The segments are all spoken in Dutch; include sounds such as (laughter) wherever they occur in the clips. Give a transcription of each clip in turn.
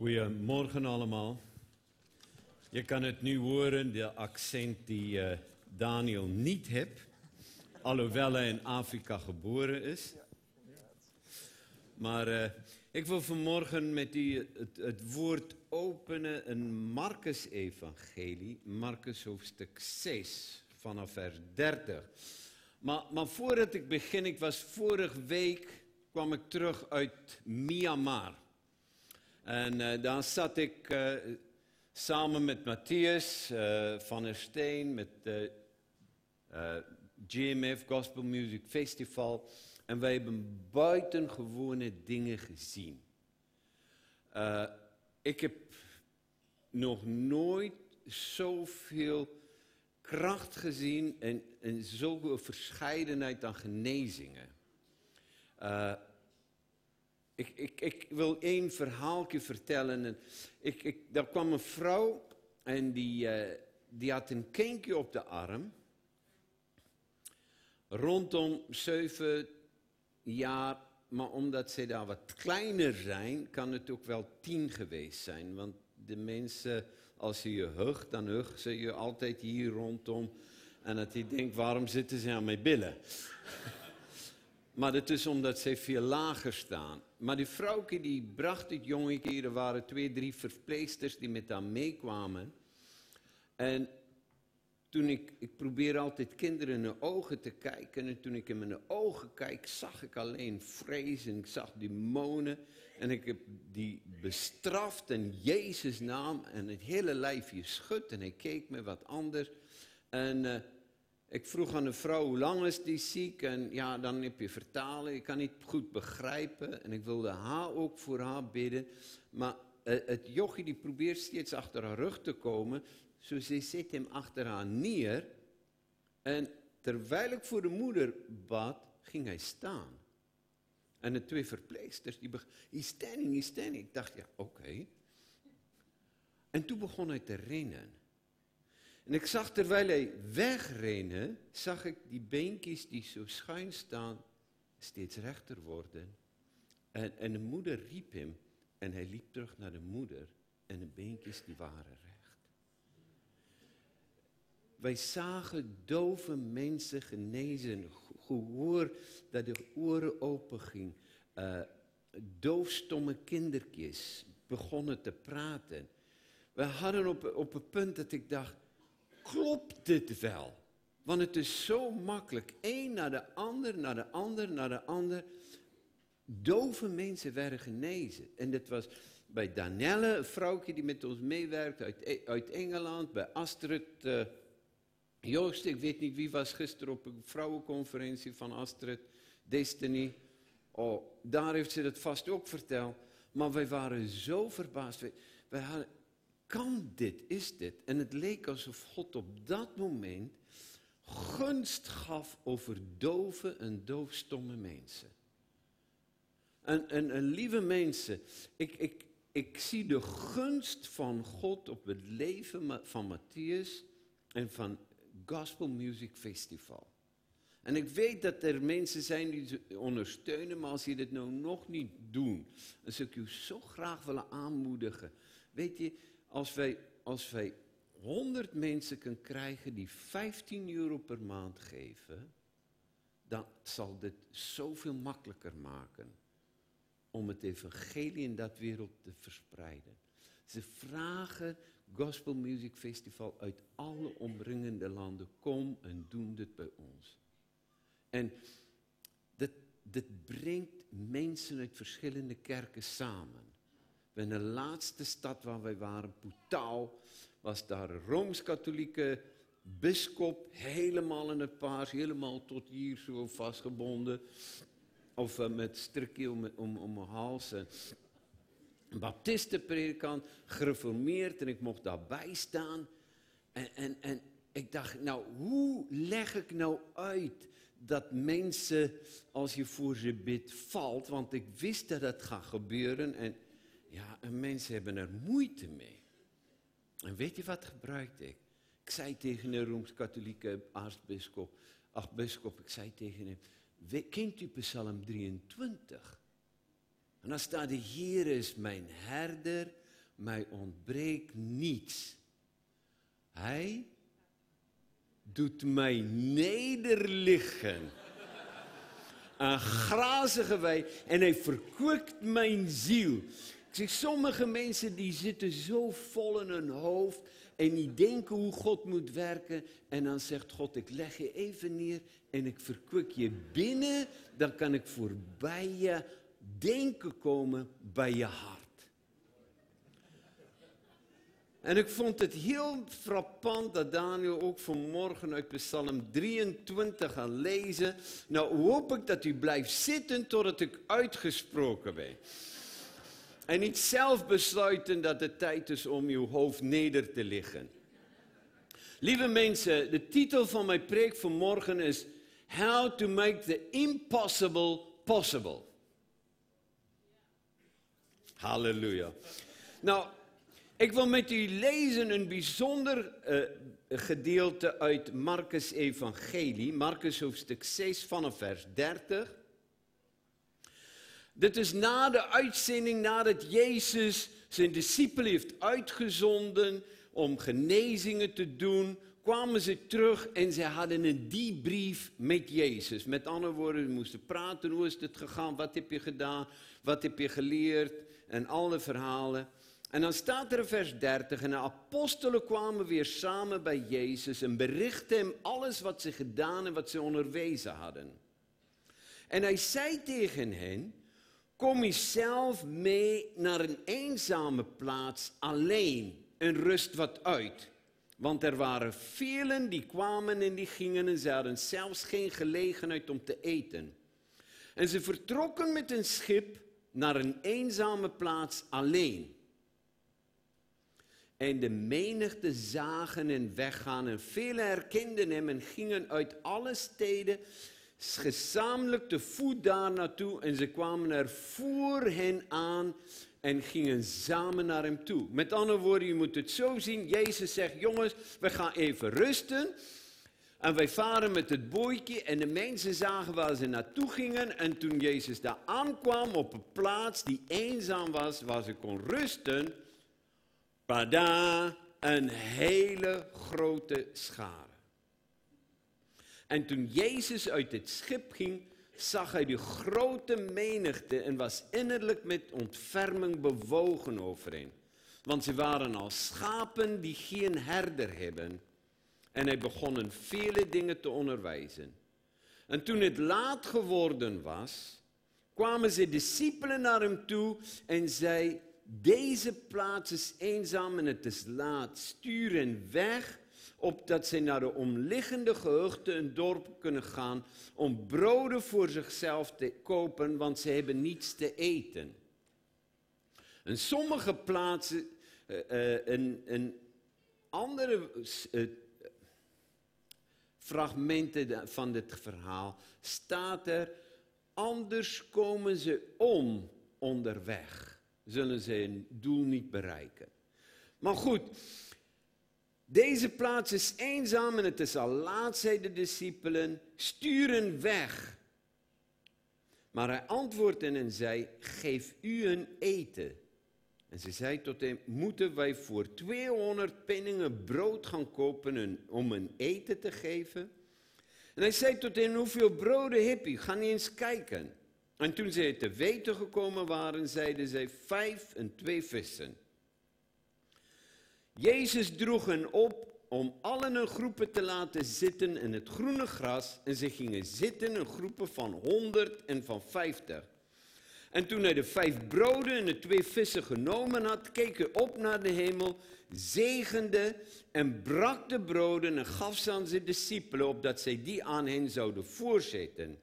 Goedemorgen allemaal. Je kan het nu horen, de accent die eh, Daniel niet heeft, alhoewel hij in Afrika geboren is. Maar eh, ik wil vanmorgen met u het, woord openen in Marcus-evangelie, Marcus hoofdstuk 6, vanaf vers 30. Maar, maar voordat ik begin, ik was vorige week, kwam ik terug uit Myanmar. En uh, daar zat ik uh, samen met Matthias uh, van der Steen, met GMF Gospel Music Festival. En wij hebben buitengewone dingen gezien. ik heb nog nooit zoveel kracht gezien en, en verscheidenheid aan genezingen. Ik, ik, ik wil één verhaaltje vertellen. Ik, ik, daar kwam een vrouw en die, uh, die had een kindje op de arm. Rondom zeven jaar, maar omdat ze daar wat kleiner zijn, kan het ook wel tien geweest zijn. Want de mensen, als je je hugt, dan huggen ze je altijd hier rondom. En dat je denkt, waarom zitten ze aan mijn billen? Maar het is omdat zij veel lager staan. Maar die vrouwke die bracht het jongetje, er waren twee, drie verpleegsters die met haar meekwamen. En toen ik, ik probeer altijd kinderen in de ogen te kijken. En toen ik in mijn ogen kijk, zag ik alleen vrees en ik zag demonen. En ik heb die bestraft in Jezus naam en het hele lijfje schud. En hij keek me wat anders. En... Uh, ik vroeg aan de vrouw, hoe lang is die ziek? En ja, dan heb je vertalen. Ik kan niet goed begrijpen. En ik wilde haar ook voor haar bidden. Maar uh, het jochie die probeert steeds achter haar rug te komen. Zo ze zet hem achter haar neer. En terwijl ik voor de moeder bad, ging hij staan. En de twee verpleegsters, die begonnen, he's standing, he's standing. Ik dacht, ja, oké. En toen begon hij te rennen. En ik zag terwijl hij wegrende, zag ik die beentjes die zo schuin staan, steeds rechter worden. En, de moeder riep hem en hij liep terug naar de moeder en de beentjes die waren recht. Wij zagen dove mensen genezen, gehoor dat de oren open ging. Uh, doofstomme kindertjes begonnen te praten. We hadden op, op een punt dat ik dacht, klopt dit wel? Want het is zo makkelijk. Eén naar de ander, naar de ander, naar de ander. Dove mensen werden genezen. En dat was bij Danielle, een vrouwtje die met ons meewerkt uit, e- uit Engeland. Bij Astrid uh, Joost, ik weet niet wie was gisteren op een vrouwenconferentie van Astrid. Destiny. Oh, daar heeft ze het vast ook verteld. Maar wij waren zo verbaasd. Wij, wij hadden, kan dit, is dit? En het leek alsof God op dat moment gunst gaf over dove en doofstomme mensen. En, en, en lieve mensen, ik, ik, ik zie de gunst van God op het leven van Matthias en van Gospel Music Festival. En ik weet dat er mensen zijn die ze ondersteunen, maar als je dit nou nog niet doen, dan zou ik u zo graag willen aanmoedigen. Weet je, als wij, als wij 100 mensen kunnen krijgen die 15 euro per maand geven, dan zal dit zoveel makkelijker maken om het evangelie in dat wereld te verspreiden. Ze vragen Gospel Music Festival uit alle omringende landen, kom en doe dit bij ons. En dit, dit brengt mensen uit verschillende kerken samen. In de laatste stad waar wij waren, Putau, was daar een Rooms-Katholieke bischop, helemaal in het paars, helemaal tot hier zo vastgebonden. Of uh, met strikje om, om, om mijn hals. Een baptistenpredikant, gereformeerd en ik mocht daarbij staan. En, en, en ik dacht, nou, hoe leg ik nou uit dat mensen, als je voor ze bidt, valt? Want ik wist dat dat gaat gebeuren en... Ja, en mensen hebben er moeite mee. En weet je wat gebruikte ik? Ik zei tegen de Rooms-Katholieke aartsbisschop, ach bisschop, ik zei tegen hem, kent u Psalm 23? En dan staat de Heer is mijn herder, mij ontbreekt niets. Hij doet mij nederliggen. Een grazige wei en hij verkwikt mijn ziel. Ik sommige mensen die zitten zo vol in hun hoofd en die denken hoe God moet werken. En dan zegt God, ik leg je even neer en ik verkwik je binnen. Dan kan ik voorbij je denken komen bij je hart. En ik vond het heel frappant dat Daniel ook vanmorgen uit Psalm 23 gaat lezen. Nou hoop ik dat u blijft zitten totdat ik uitgesproken ben. En niet zelf besluiten dat het tijd is om uw hoofd neder te liggen. Lieve mensen, de titel van mijn preek vanmorgen is How to make the impossible possible. Halleluja. Nou, ik wil met u lezen een bijzonder uh, gedeelte uit Marcus Evangelie, Marcus hoofdstuk 6 vanaf vers 30. Dit is na de uitzending, nadat Jezus zijn discipelen heeft uitgezonden om genezingen te doen, kwamen ze terug en ze hadden een debrief met Jezus. Met andere woorden, ze moesten praten, hoe is het gegaan, wat heb je gedaan, wat heb je geleerd en alle verhalen. En dan staat er in vers 30, en de apostelen kwamen weer samen bij Jezus en berichtten hem alles wat ze gedaan en wat ze onderwezen hadden. En hij zei tegen hen, kom je zelf mee naar een eenzame plaats alleen en rust wat uit. Want er waren velen die kwamen en die gingen en ze hadden zelfs geen gelegenheid om te eten. En ze vertrokken met een schip naar een eenzame plaats alleen. En de menigte zagen en weggaan en velen herkenden hem en gingen uit alle steden gezamenlijk te voet daar naartoe. En ze kwamen er voor hen aan en gingen samen naar hem toe. Met andere woorden, je moet het zo zien. Jezus zegt, jongens, we gaan even rusten. En wij varen met het bootje en de mensen zagen waar ze naartoe gingen. En toen Jezus daar aankwam op een plaats die eenzaam was, waar ze kon rusten Pada, een hele grote schare. En toen Jezus uit het schip ging, zag hij de grote menigte en was innerlijk met ontferming bewogen over hen. Want ze waren als schapen die geen herder hebben. En hij begon hen vele dingen te onderwijzen. En toen het laat geworden was, kwamen ze discipelen naar hem toe en zei, deze plaats is eenzaam en het is laat. Stuur weg, opdat zij naar de omliggende gehuchten en dorpen kunnen gaan om broden voor zichzelf te kopen, want ze hebben niets te eten. En sommige plaatsen, uh, uh, andere uh, fragmenten van dit verhaal, staat er, anders komen ze om onderweg zullen ze hun doel niet bereiken. Maar goed, deze plaats is eenzaam en het is al laat, zei de discipelen, sturen weg. Maar hij antwoordde en zei, geef u een eten. En ze zei tot hem, moeten wij voor 200 penningen brood gaan kopen om een eten te geven? En hij zei tot hen, hoeveel broden heb je? Ga eens kijken. En toen zij te weten gekomen waren, zeiden zij vijf en twee vissen. Jezus droeg hen op om allen in groepen te laten zitten in het groene gras. En ze gingen zitten in groepen van honderd en van vijftig. En toen hij de vijf broden en de twee vissen genomen had, keek hij op naar de hemel, zegende en brak de broden en gaf ze aan zijn discipelen, opdat zij die aan hen zouden voorzetten.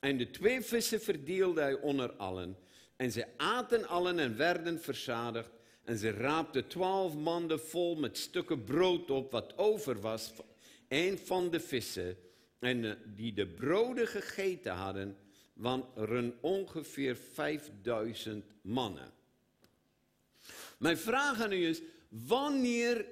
En de twee vissen verdeelde hij onder allen. En ze aten allen en werden verzadigd. En ze raapten twaalf manden vol met stukken brood op wat over was. Een van de vissen. En eh, die de broden gegeten hadden, waren ongeveer vijfduizend mannen. Mijn vraag aan u is, wanneer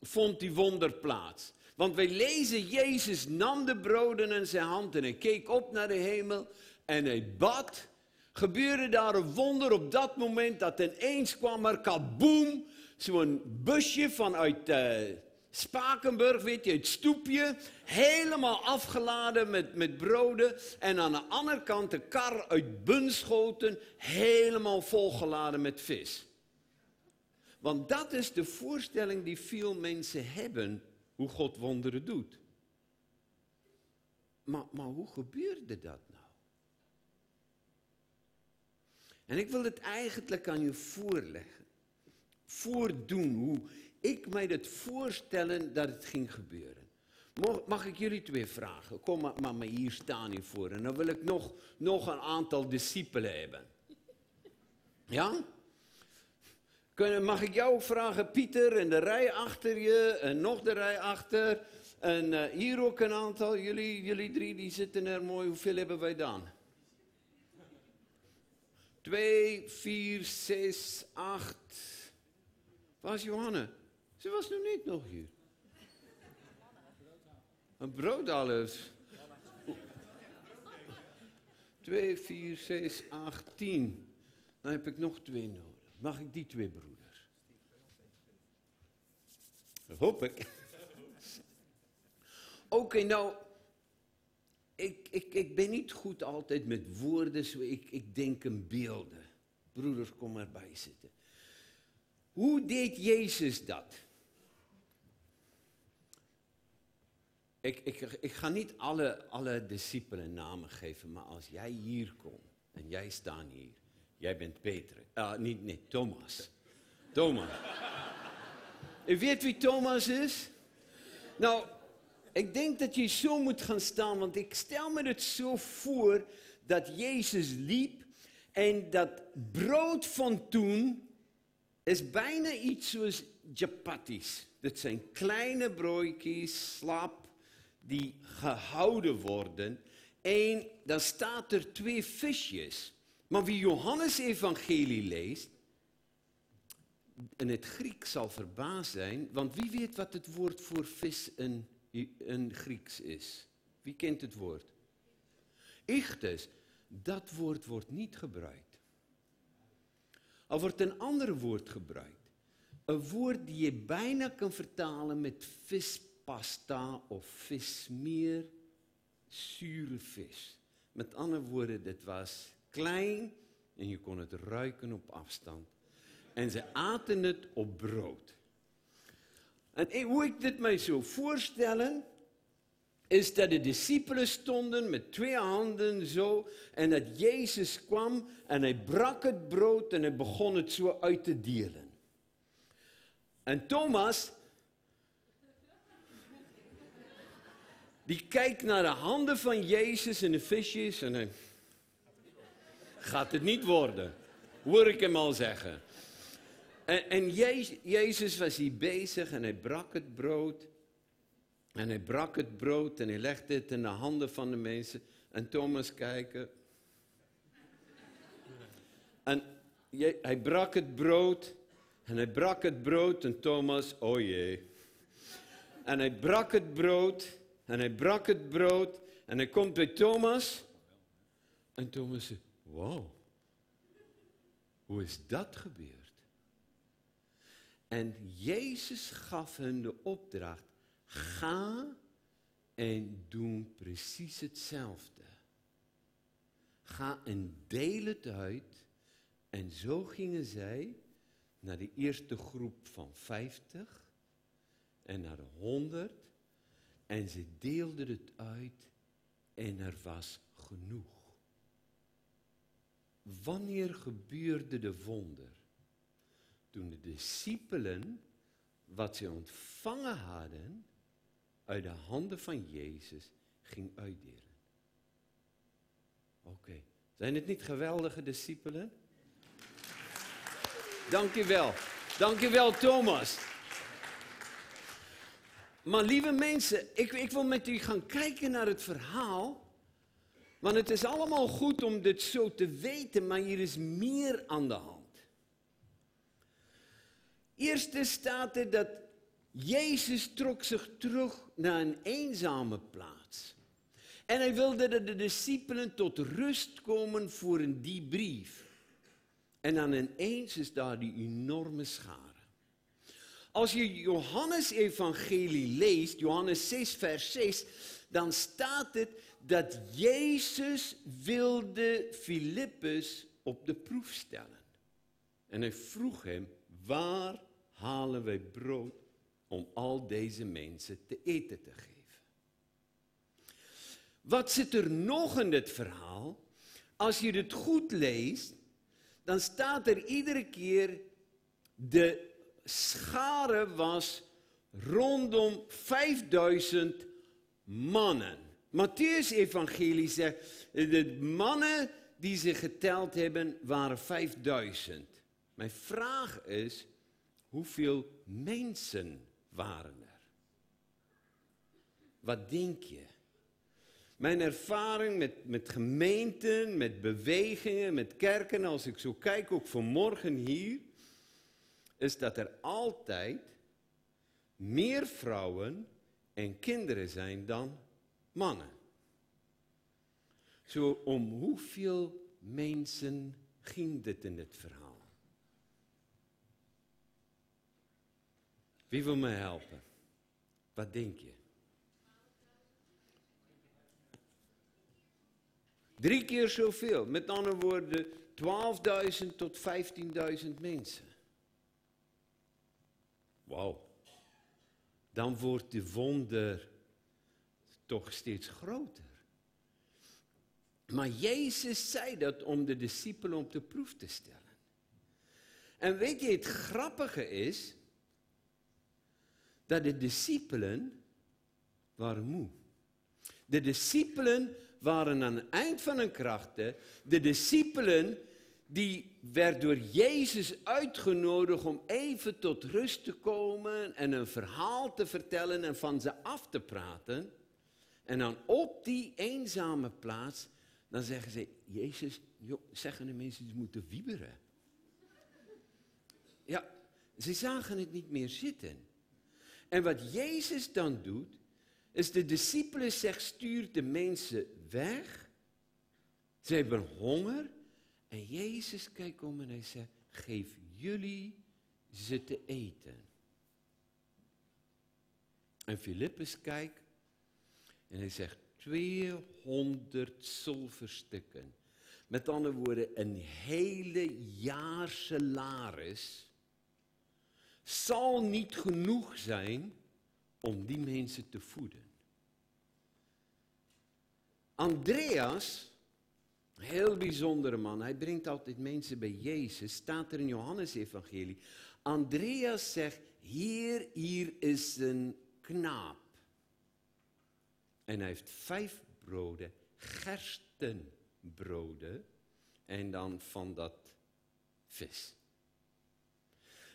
vond die wonder plaats? Want wij lezen, Jezus nam de broden in zijn hand en hij keek op naar de hemel en hij bad. Gebeurde daar een wonder op dat moment dat ineens kwam er kaboom, zo'n busje vanuit uh, Spakenburg, weet je, het stoepje, helemaal afgeladen met, met broden. En aan de andere kant de kar uit Bunschoten, helemaal volgeladen met vis. Want dat is de voorstelling die veel mensen hebben, hoe God wonderen doet. Maar, maar hoe gebeurde dat nou? En ik wil het eigenlijk aan je voorleggen. Voordoen hoe ik mij het voorstellen dat het ging gebeuren. Mag, mag ik jullie twee vragen? Kom maar, maar, hier staan hier voor. En dan wil ik nog, nog een aantal discipelen hebben. Ja? Kunnen, mag ik jou vragen, Pieter, en de rij achter je, en nog de rij achter. En uh, hier ook een aantal, jullie, jullie drie, die zitten er mooi. Hoeveel hebben wij dan? Twee, vier, zes, acht. Waar is Johanna? Ze was nu niet nog hier. Een brood alles. Twee, vier, zes, acht, tien. Dan heb ik nog twee nodig. Mag ik die twee broeders? Dat hoop ik. Oké, nou, ik, ik, ik ben niet goed altijd met woorden, ik, ik denk in beelden. Broeders, kom erbij zitten. Hoe deed Jezus dat? Ik, ik, ik ga niet alle, alle discipelen namen geven, maar als jij hier komt en jij staat hier, jij bent Peter, uh, niet, nee, Thomas. Thomas. (laughs) U weet wie Thomas is? Nou, ik denk dat je zo moet gaan staan, want ik stel me het zo voor dat Jezus liep en dat brood van toen is bijna iets zoals chapatis. Dat zijn kleine broodjes, slap, die gehouden worden. En dan staat er twee visjes. Maar wie Johannes evangelie leest, in het Grieks zal verbaasd zijn, want wie weet wat het woord voor vis in Grieks is. Wie kent het woord? Ichtes. Dat woord wordt niet gebruikt. Er wordt een ander woord gebruikt. Een woord die je bijna kan vertalen met vispasta of vismeer, zure vis. Met andere woorden, dit was klein en je kon het ruiken op afstand. En ze aten het op brood. En hoe ik dit mij zo voorstellen, is dat de discipelen stonden met twee handen zo en dat Jezus kwam en hij brak het brood en hij begon het zo uit te delen. En Thomas, die kijkt naar de handen van Jezus en de visjes en hij gaat het niet worden, hoor ik hem al zeggen. En, en Jezus was hier bezig en hij brak het brood. En hij brak het brood en hij legde het in de handen van de mensen. En Thomas kijken. En hij brak het brood. En hij brak het brood en Thomas, oh jee. En hij brak het brood. En hij brak het brood. En hij komt bij Thomas. En Thomas zegt, wow. Hoe is dat gebeurd? En Jezus gaf hen de opdracht: ga en doe precies hetzelfde. Ga en deel het uit. En zo gingen zij naar de eerste groep van 50 en naar de 100. En ze deelden het uit en er was genoeg. Wanneer gebeurde de wonder? Toen de discipelen wat ze ontvangen hadden uit de handen van Jezus ging uitdelen. Oké, zijn het niet geweldige discipelen? Dank je wel. Dank je wel, Thomas. Maar lieve mensen, ik, ik wil met u gaan kijken naar het verhaal. Want het is allemaal goed om dit zo te weten, maar hier is meer aan de hand. Eerste staat er dat Jezus trok zich terug naar een eenzame plaats. En hij wilde dat de discipelen tot rust komen voor een die brief. En dan ineens is daar die enorme schare. Als je Johannes evangelie leest, Johannes 6 vers 6, dan staat het dat Jezus wilde Filippus op de proef stellen. En hij vroeg hem, waar halen wij brood om al deze mensen te eten te geven? Wat zit er nog in dit verhaal? Als je het goed leest, dan staat er iedere keer de schare was rondom 5000 mannen. Matthäus evangelie zegt, de mannen die ze geteld hebben waren 5000. Mijn vraag is, hoeveel mensen waren er? Wat denk je? Mijn ervaring met, met gemeenten, met bewegingen, met kerken, als ik zo kijk, ook vanmorgen hier, is dat er altijd meer vrouwen en kinderen zijn dan mannen. Zo om hoeveel mensen ging dit in het verhaal? Wie wil me helpen? Wat denk je? Drie keer zoveel. Met andere woorden, 12.000 tot 15.000 mensen. Wauw. Dan wordt de wonder toch steeds groter. Maar Jezus zei dat om de discipelen op de proef te stellen. En weet je, het grappige is dat de discipelen waren moe. De discipelen waren aan het eind van hun krachten. De discipelen die werd door Jezus uitgenodigd om even tot rust te komen en een verhaal te vertellen en van ze af te praten. En dan op die eenzame plaats, dan zeggen ze, Jezus, joh, zeggen de mensen, ze moeten wieberen. Ja, ze zagen het niet meer zitten. En wat Jezus dan doet, is de discipelen zegt, stuurt de mensen weg. Ze hebben honger. En Jezus kijkt om en hij zegt, geef jullie ze te eten. En Filippus kijkt en hij zegt, 200 zilverstukken. Met andere woorden, een hele jaar salaris zal niet genoeg zijn om die mensen te voeden. Andreas, heel bijzondere man, hij brengt altijd mensen bij Jezus, staat er in Johannes Evangelie. Andreas zegt, hier, hier is een knaap. En hij heeft vijf broden, gerstenbroden, en dan van dat vis.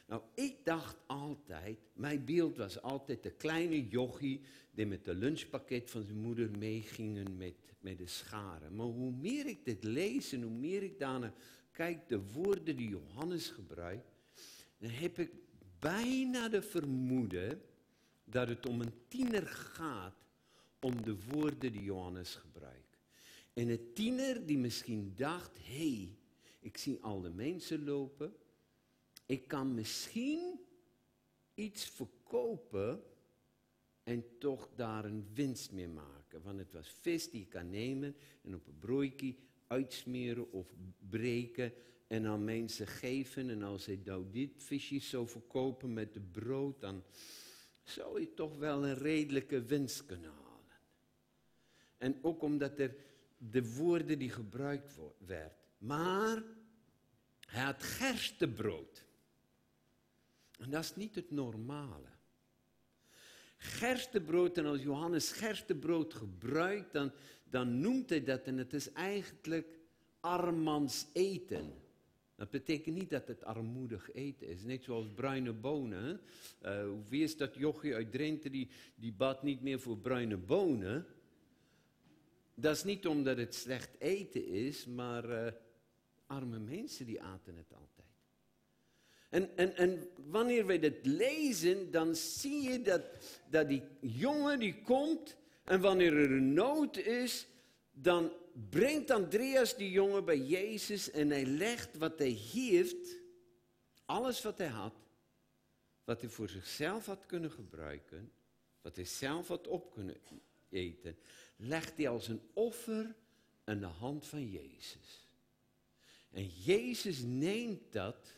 Nou, ik dacht altijd, mijn beeld was altijd de kleine jochie die met de lunchpakket van zijn moeder meegingen met, met de scharen. Maar hoe meer ik dit lees en hoe meer ik daarna kijk, de woorden die Johannes gebruikt, dan heb ik bijna de vermoeden dat het om een tiener gaat om de woorden die Johannes gebruikt. En een tiener die misschien dacht, hé, hey, ik zie al de mensen lopen, ik kan misschien iets verkopen en toch daar een winst mee maken. Want het was vis die je kan nemen en op een broodje uitsmeren of breken en aan mensen geven. En als hij nou dit visje zou verkopen met de brood, dan zou je toch wel een redelijke winst kunnen halen. En ook omdat er de woorden die gebruikt werd. Maar hij had gerstebrood. En dat is niet het normale. Gerstebrood, en als Johannes gerstebrood gebruikt, dan, dan noemt hij dat en het is eigenlijk armans eten. Dat betekent niet dat het armoedig eten is. Net zoals bruine bonen. Uh, wie is dat jochie uit Drenthe die, die bad niet meer voor bruine bonen? Dat is niet omdat het slecht eten is, maar uh, arme mensen die aten het altijd. En, en, en wanneer wij dit lezen, dan zie je dat, dat die jongen die komt En wanneer er een nood is, dan brengt Andreas die jongen bij Jezus en hij legt wat hij heeft, alles wat hij had, wat hij voor zichzelf had kunnen gebruiken, wat hij zelf had op kunnen eten, legt hij als een offer aan de hand van Jezus. En Jezus neemt dat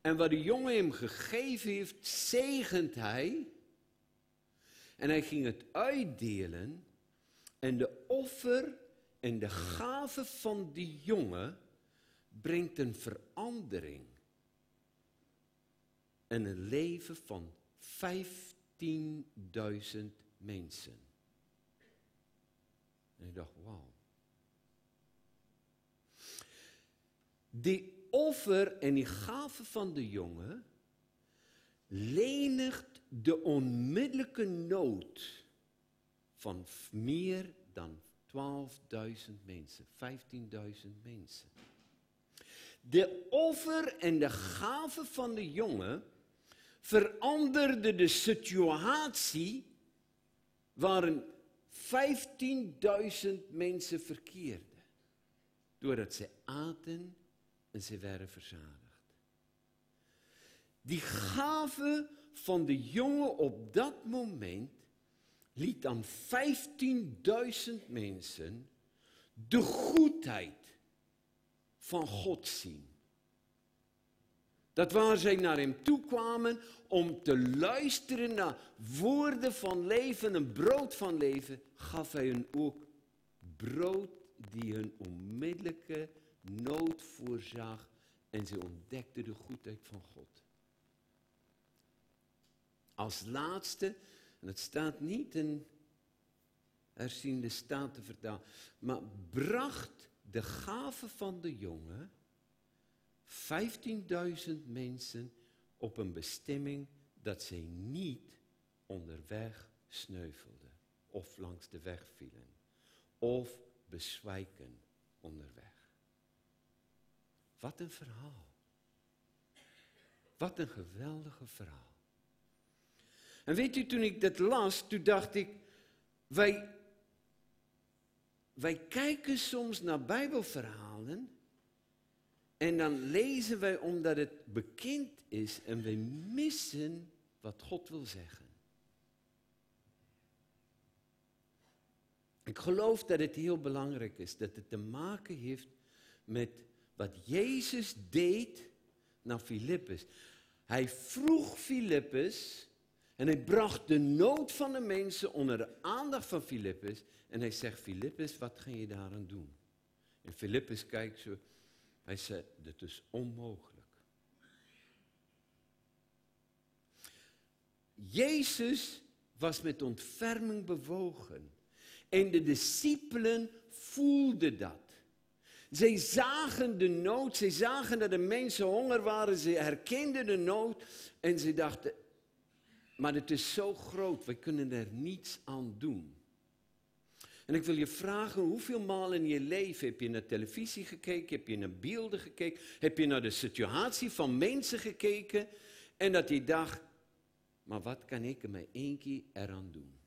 en wat de jongen hem gegeven heeft, zegent hij. En hij ging het uitdelen. En de offer en de gave van die jongen brengt een verandering. En een leven van 15.000 mensen. En ik dacht, wauw. Die offer en die gave van de jongen lenigt de onmiddellijke nood van meer dan 12.000 mensen, 15.000 mensen. De offer en de gave van de jongen veranderde de situatie waarin 15.000 mensen verkeerden. Doordat ze aten en ze werden verzadigd. Die gave van de jongen op dat moment liet aan 15.000 mensen de goedheid van God zien. Dat waar zij naar hem toe kwamen om te luisteren naar woorden van leven en brood van leven, gaf hij hun ook brood die hun onmiddellijke nood voorzag en ze ontdekten de goedheid van God. Als laatste, en het staat niet in herziende staten vertaald, maar bracht de gave van de jongen 15.000 mensen op een bestemming dat zij niet onderweg sneuvelden of langs de weg vielen of bezwijken onderweg. Wat een verhaal. Wat een geweldige verhaal. En weet u, toen ik dat las, toen dacht ik, wij, wij kijken soms naar Bijbelverhalen en dan lezen wij omdat het bekend is en wij missen wat God wil zeggen. Ik geloof dat het heel belangrijk is, dat het te maken heeft met wat Jezus deed naar Filippus. Hij vroeg Filippus en hij bracht de nood van de mensen onder de aandacht van Filippus. En hij zegt, Filippus, wat ga je daaraan doen? En Filippus kijkt zo, hij zei, dit is onmogelijk. Jezus was met ontferming bewogen. En de discipelen voelden dat. Zij zagen de nood, zij zagen dat de mensen honger waren, ze herkenden de nood en ze dachten, maar het is zo groot, we kunnen er niets aan doen. En ik wil je vragen, hoeveel maal in je leven heb je naar televisie gekeken, heb je naar beelden gekeken, heb je naar de situatie van mensen gekeken en dat je dacht, maar wat kan ik er maar één keer eraan doen?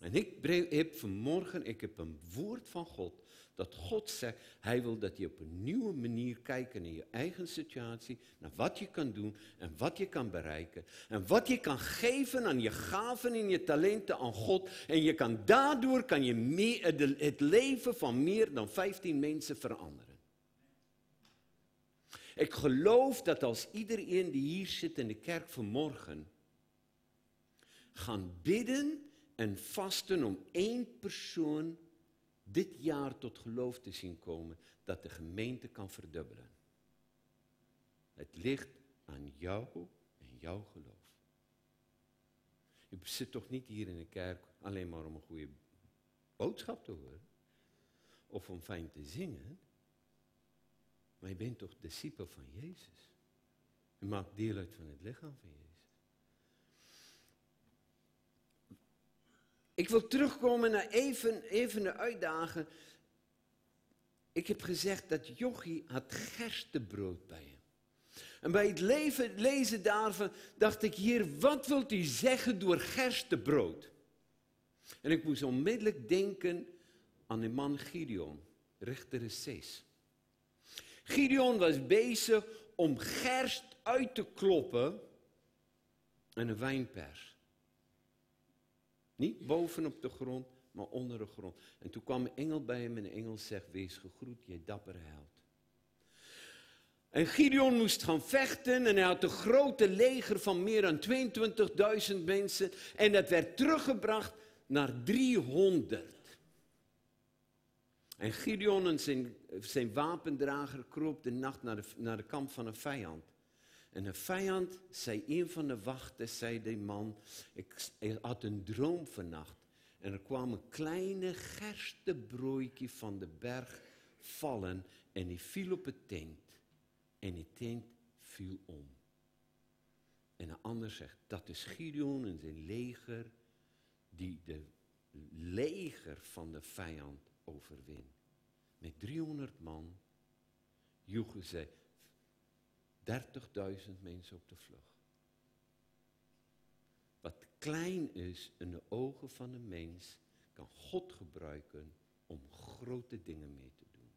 En ik heb vanmorgen, ik heb een woord van God dat God zegt, hij wil dat je op een nieuwe manier kijkt naar je eigen situatie, naar wat je kan doen en wat je kan bereiken. En wat je kan geven aan je gaven en je talenten aan God. En je kan, daardoor kan je het leven van meer dan 15 mensen veranderen. Ik geloof dat als iedereen die hier zit in de kerk vanmorgen gaan bidden en vasten om één persoon dit jaar tot geloof te zien komen dat de gemeente kan verdubbelen. Het ligt aan jou en jouw geloof. Je zit toch niet hier in de kerk alleen maar om een goede boodschap te horen of om fijn te zingen, maar je bent toch discipel van Jezus. Je maakt deel uit van het lichaam van Jezus. Ik wil terugkomen naar even, even de uitdagen. Ik heb gezegd dat Jochie had gerstebrood bij hem. En bij het leven, lezen daarvan dacht ik, Heer, wat wilt u zeggen door gerstebrood? En ik moest onmiddellijk denken aan de man Gideon, Richter 6. Gideon was bezig om gerst uit te kloppen en een wijnpers. Niet boven op de grond, maar onder de grond. En toen kwam een engel bij hem en de engel zegt, wees gegroet, je dappere held. En Gideon moest gaan vechten en hij had een grote leger van meer dan 22.000 mensen. En dat werd teruggebracht naar 300. En Gideon en zijn, zijn wapendrager kroop de nacht naar de, naar de kamp van een vijand. En een vijand, zei een van de wachten, zei de man, ik, had een droom vannacht. En er kwam een kleine gerstebroodje van de berg vallen en die viel op het tent. En die tent viel om. En een ander zegt, dat is Gideon en zijn leger die de leger van de vijand overwint. Met 300 man joegen ze 30.000 mensen op de vlucht. Wat klein is in de ogen van een mens, kan God gebruiken om grote dingen mee te doen.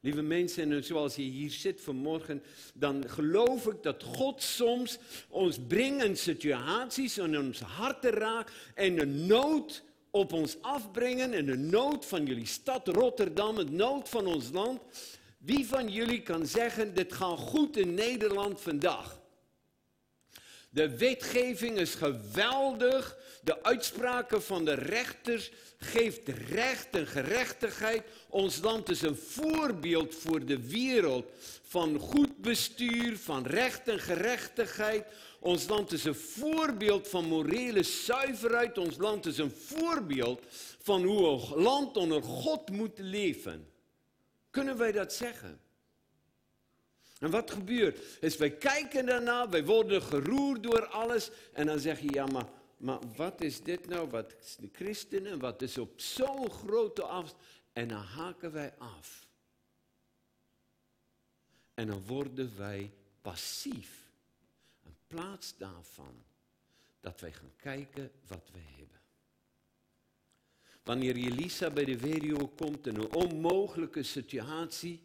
Lieve mensen, en zoals je hier zit vanmorgen, dan geloof ik dat God soms ons brengt in situaties en ons harten raakt en een nood op ons afbrengen en de nood van jullie stad Rotterdam, de nood van ons land. Wie van jullie kan zeggen, dit gaat goed in Nederland vandaag? De wetgeving is geweldig. De uitspraken van de rechters geeft recht en gerechtigheid. Ons land is een voorbeeld voor de wereld van goed bestuur, van recht en gerechtigheid. Ons land is een voorbeeld van morele zuiverheid. Ons land is een voorbeeld van hoe een land onder God moet leven. Kunnen wij dat zeggen? En wat gebeurt? Is wij kijken daarna, wij worden geroerd door alles. En dan zeg je, ja, maar, maar wat is dit nou? Wat is de christenen? Wat is op zo'n grote afstand? En dan haken wij af. En dan worden wij passief. In plaats daarvan dat wij gaan kijken wat wij hebben. Wanneer Elisa bij de weduwe komt in een onmogelijke situatie,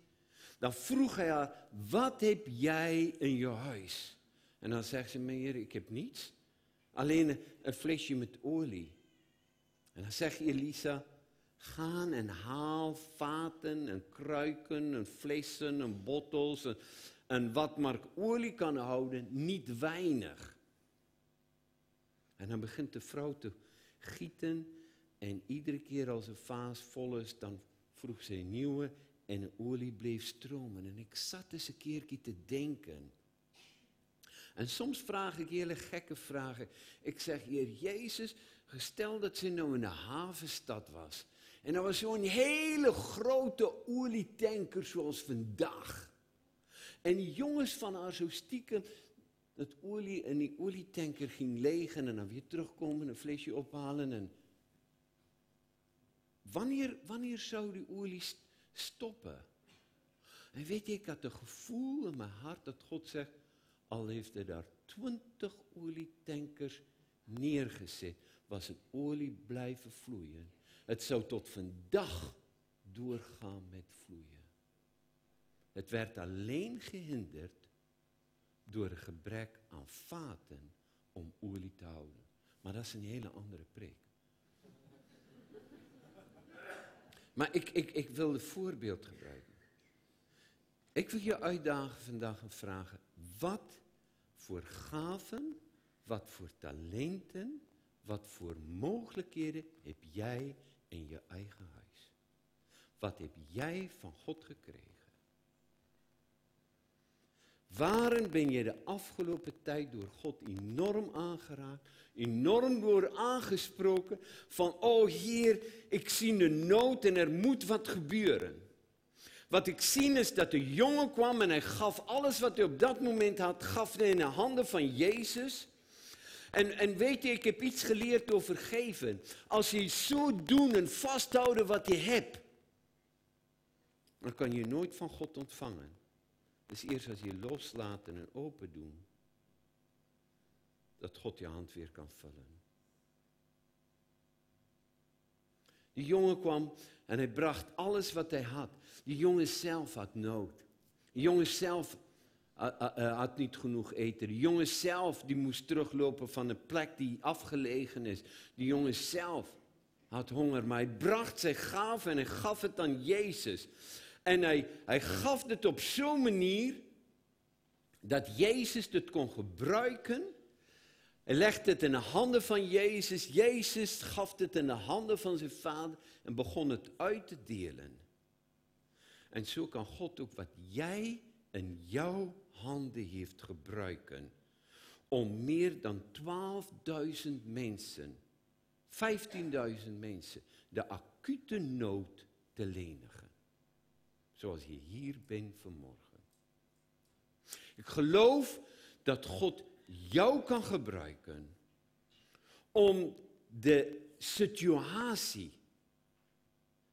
dan vroeg hij haar, wat heb jij in je huis? En dan zegt ze, meneer, ik heb niets. Alleen een flesje met olie. En dan zegt Elisa, ga en haal vaten en kruiken en flessen en bottels en, en wat maar olie kan houden, niet weinig. En dan begint de vrouw te gieten en iedere keer als een vaas vol is, dan vroeg ze een nieuwe en de olie bleef stromen. En ik zat eens een keertje te denken. En soms vraag ik hele gekke vragen. Ik zeg, Heer Jezus, stel dat ze nou in een havenstad was. En er was zo'n hele grote olietanker zoals vandaag. En die jongens van haar zo stiekem dat olie in die olietanker ging legen en dan weer terugkomen, een flesje ophalen. En Wanneer wanneer sou die olie stoppe? En weet jy ek het 'n gevoel in my hart dat God sê al het hy daar 20 olietankers neergeset, was dit olie bly vervloei en dit sou tot vandag doorgaan met vloei. Dit werd alleen gehinderd deur 'n gebrek aan vaten om olie te hou. Maar dit is 'n hele ander preek. Maar ik, ik, ik wil een voorbeeld gebruiken. Ik wil je uitdagen vandaag en vragen, wat voor gaven, wat voor talenten, wat voor mogelijkheden heb jij in je eigen huis? Wat heb jij van God gekregen? Waarin ben je de afgelopen tijd door God enorm aangeraakt, enorm door aangesproken van, oh Heer, ik zie de nood en er moet wat gebeuren. Wat ik zie is dat de jongen kwam en hij gaf alles wat hij op dat moment had, gaf hij in de handen van Jezus. En, en weet je, ik heb iets geleerd over geven. Als je zo doen en vasthouden wat je hebt, dan kan je nooit van God ontvangen. Is eerst als je loslaat en open doen, dat God je hand weer kan vullen. Die jongen kwam en hij bracht alles wat hij had. Die jongen zelf had nood. Die jongen zelf had niet genoeg eten. Die jongen zelf die moest teruglopen van een plek die afgelegen is. Die jongen zelf had honger, maar hij bracht zijn gave en hij gaf het aan Jezus. En hij, hij gaf het op zo'n manier dat Jezus het kon gebruiken. Hij legde het in de handen van Jezus. Jezus gaf het in de handen van zijn vader en begon het uit te delen. En zo kan God ook wat jij in jouw handen heeft gebruiken om meer dan 12.000 mensen, 15.000 mensen, de acute nood te lenigen. Zoals je hier bent vanmorgen. Ik geloof dat God jou kan gebruiken om de situatie,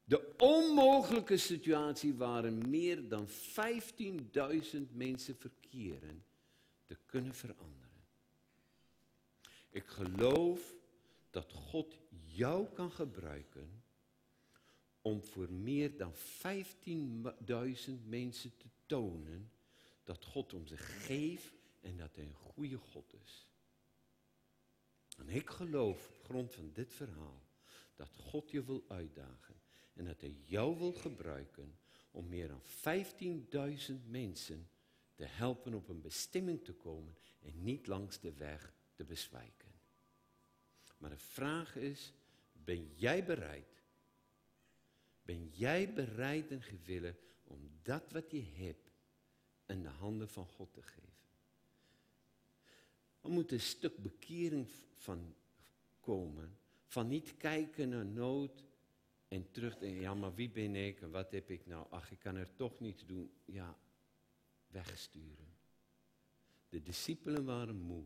de onmogelijke situatie waarin meer dan 15.000 mensen verkeren, te kunnen veranderen. Ik geloof dat God jou kan gebruiken om voor meer dan 15.000 mensen te tonen dat God om ze geeft en dat hij een goede God is. En ik geloof op grond van dit verhaal dat God je wil uitdagen en dat hij jou wil gebruiken om meer dan 15.000 mensen te helpen op een bestemming te komen en niet langs de weg te bezwijken. Maar de vraag is, ben jij bereid ben jij bereid en gewillig om dat wat je hebt in de handen van God te geven? Er moet een stuk bekering van komen. Van niet kijken naar nood en terugdenken. Ja, maar wie ben ik en wat heb ik nou? Ach, ik kan er toch niets doen. Ja, wegsturen. De discipelen waren moe.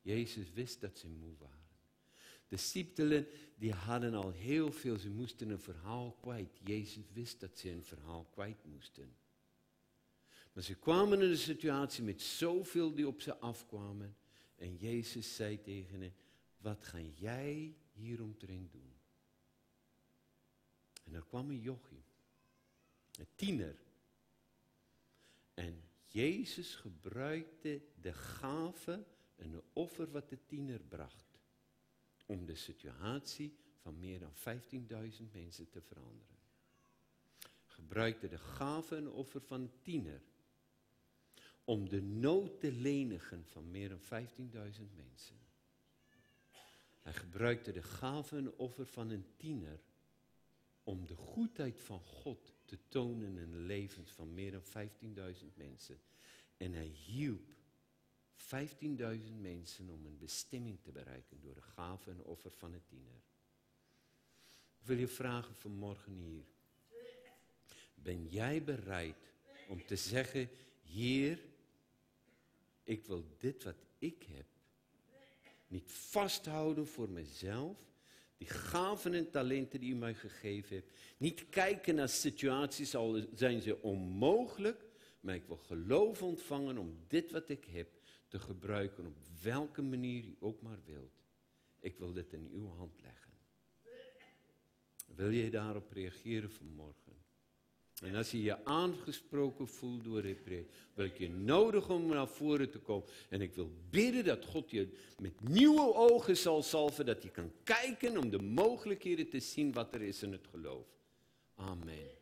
Jezus wist dat ze moe waren. De discipelen die hadden al heel veel, ze moesten een verhaal kwijt. Jezus wist dat ze een verhaal kwijt moesten. Maar ze kwamen in een situatie met zoveel die op ze afkwamen. En Jezus zei tegen hen, wat ga jij hieromtrent doen? En er kwam een jochie, een tiener. En Jezus gebruikte de gave en de offer wat de tiener bracht om de situatie van meer dan 15.000 mensen te veranderen. Gebruikte de gave en offer van tiener om de nood te lenigen van meer dan 15.000 mensen. Hij gebruikte de gave en offer van een tiener om de goedheid van God te tonen in de levens van meer dan 15.000 mensen. En hij hielp 15.000 mensen om een bestemming te bereiken door de gave en offer van een tiener. Ik wil je vragen vanmorgen hier. Ben jij bereid om te zeggen, Heer, ik wil dit wat ik heb niet vasthouden voor mezelf. Die gaven en talenten die u mij gegeven hebt. Niet kijken naar situaties, al zijn ze onmogelijk. Maar ik wil geloof ontvangen om dit wat ik heb te gebruiken op welke manier u ook maar wilt. Ik wil dit in uw hand leggen. Wil je daarop reageren vanmorgen? En als je je aangesproken voelt door dit preek, wil ik je nodig om naar voren te komen. En ik wil bidden dat God je met nieuwe ogen zal salven, dat je kan kijken om de mogelijkheden te zien wat er is in het geloof. Amen.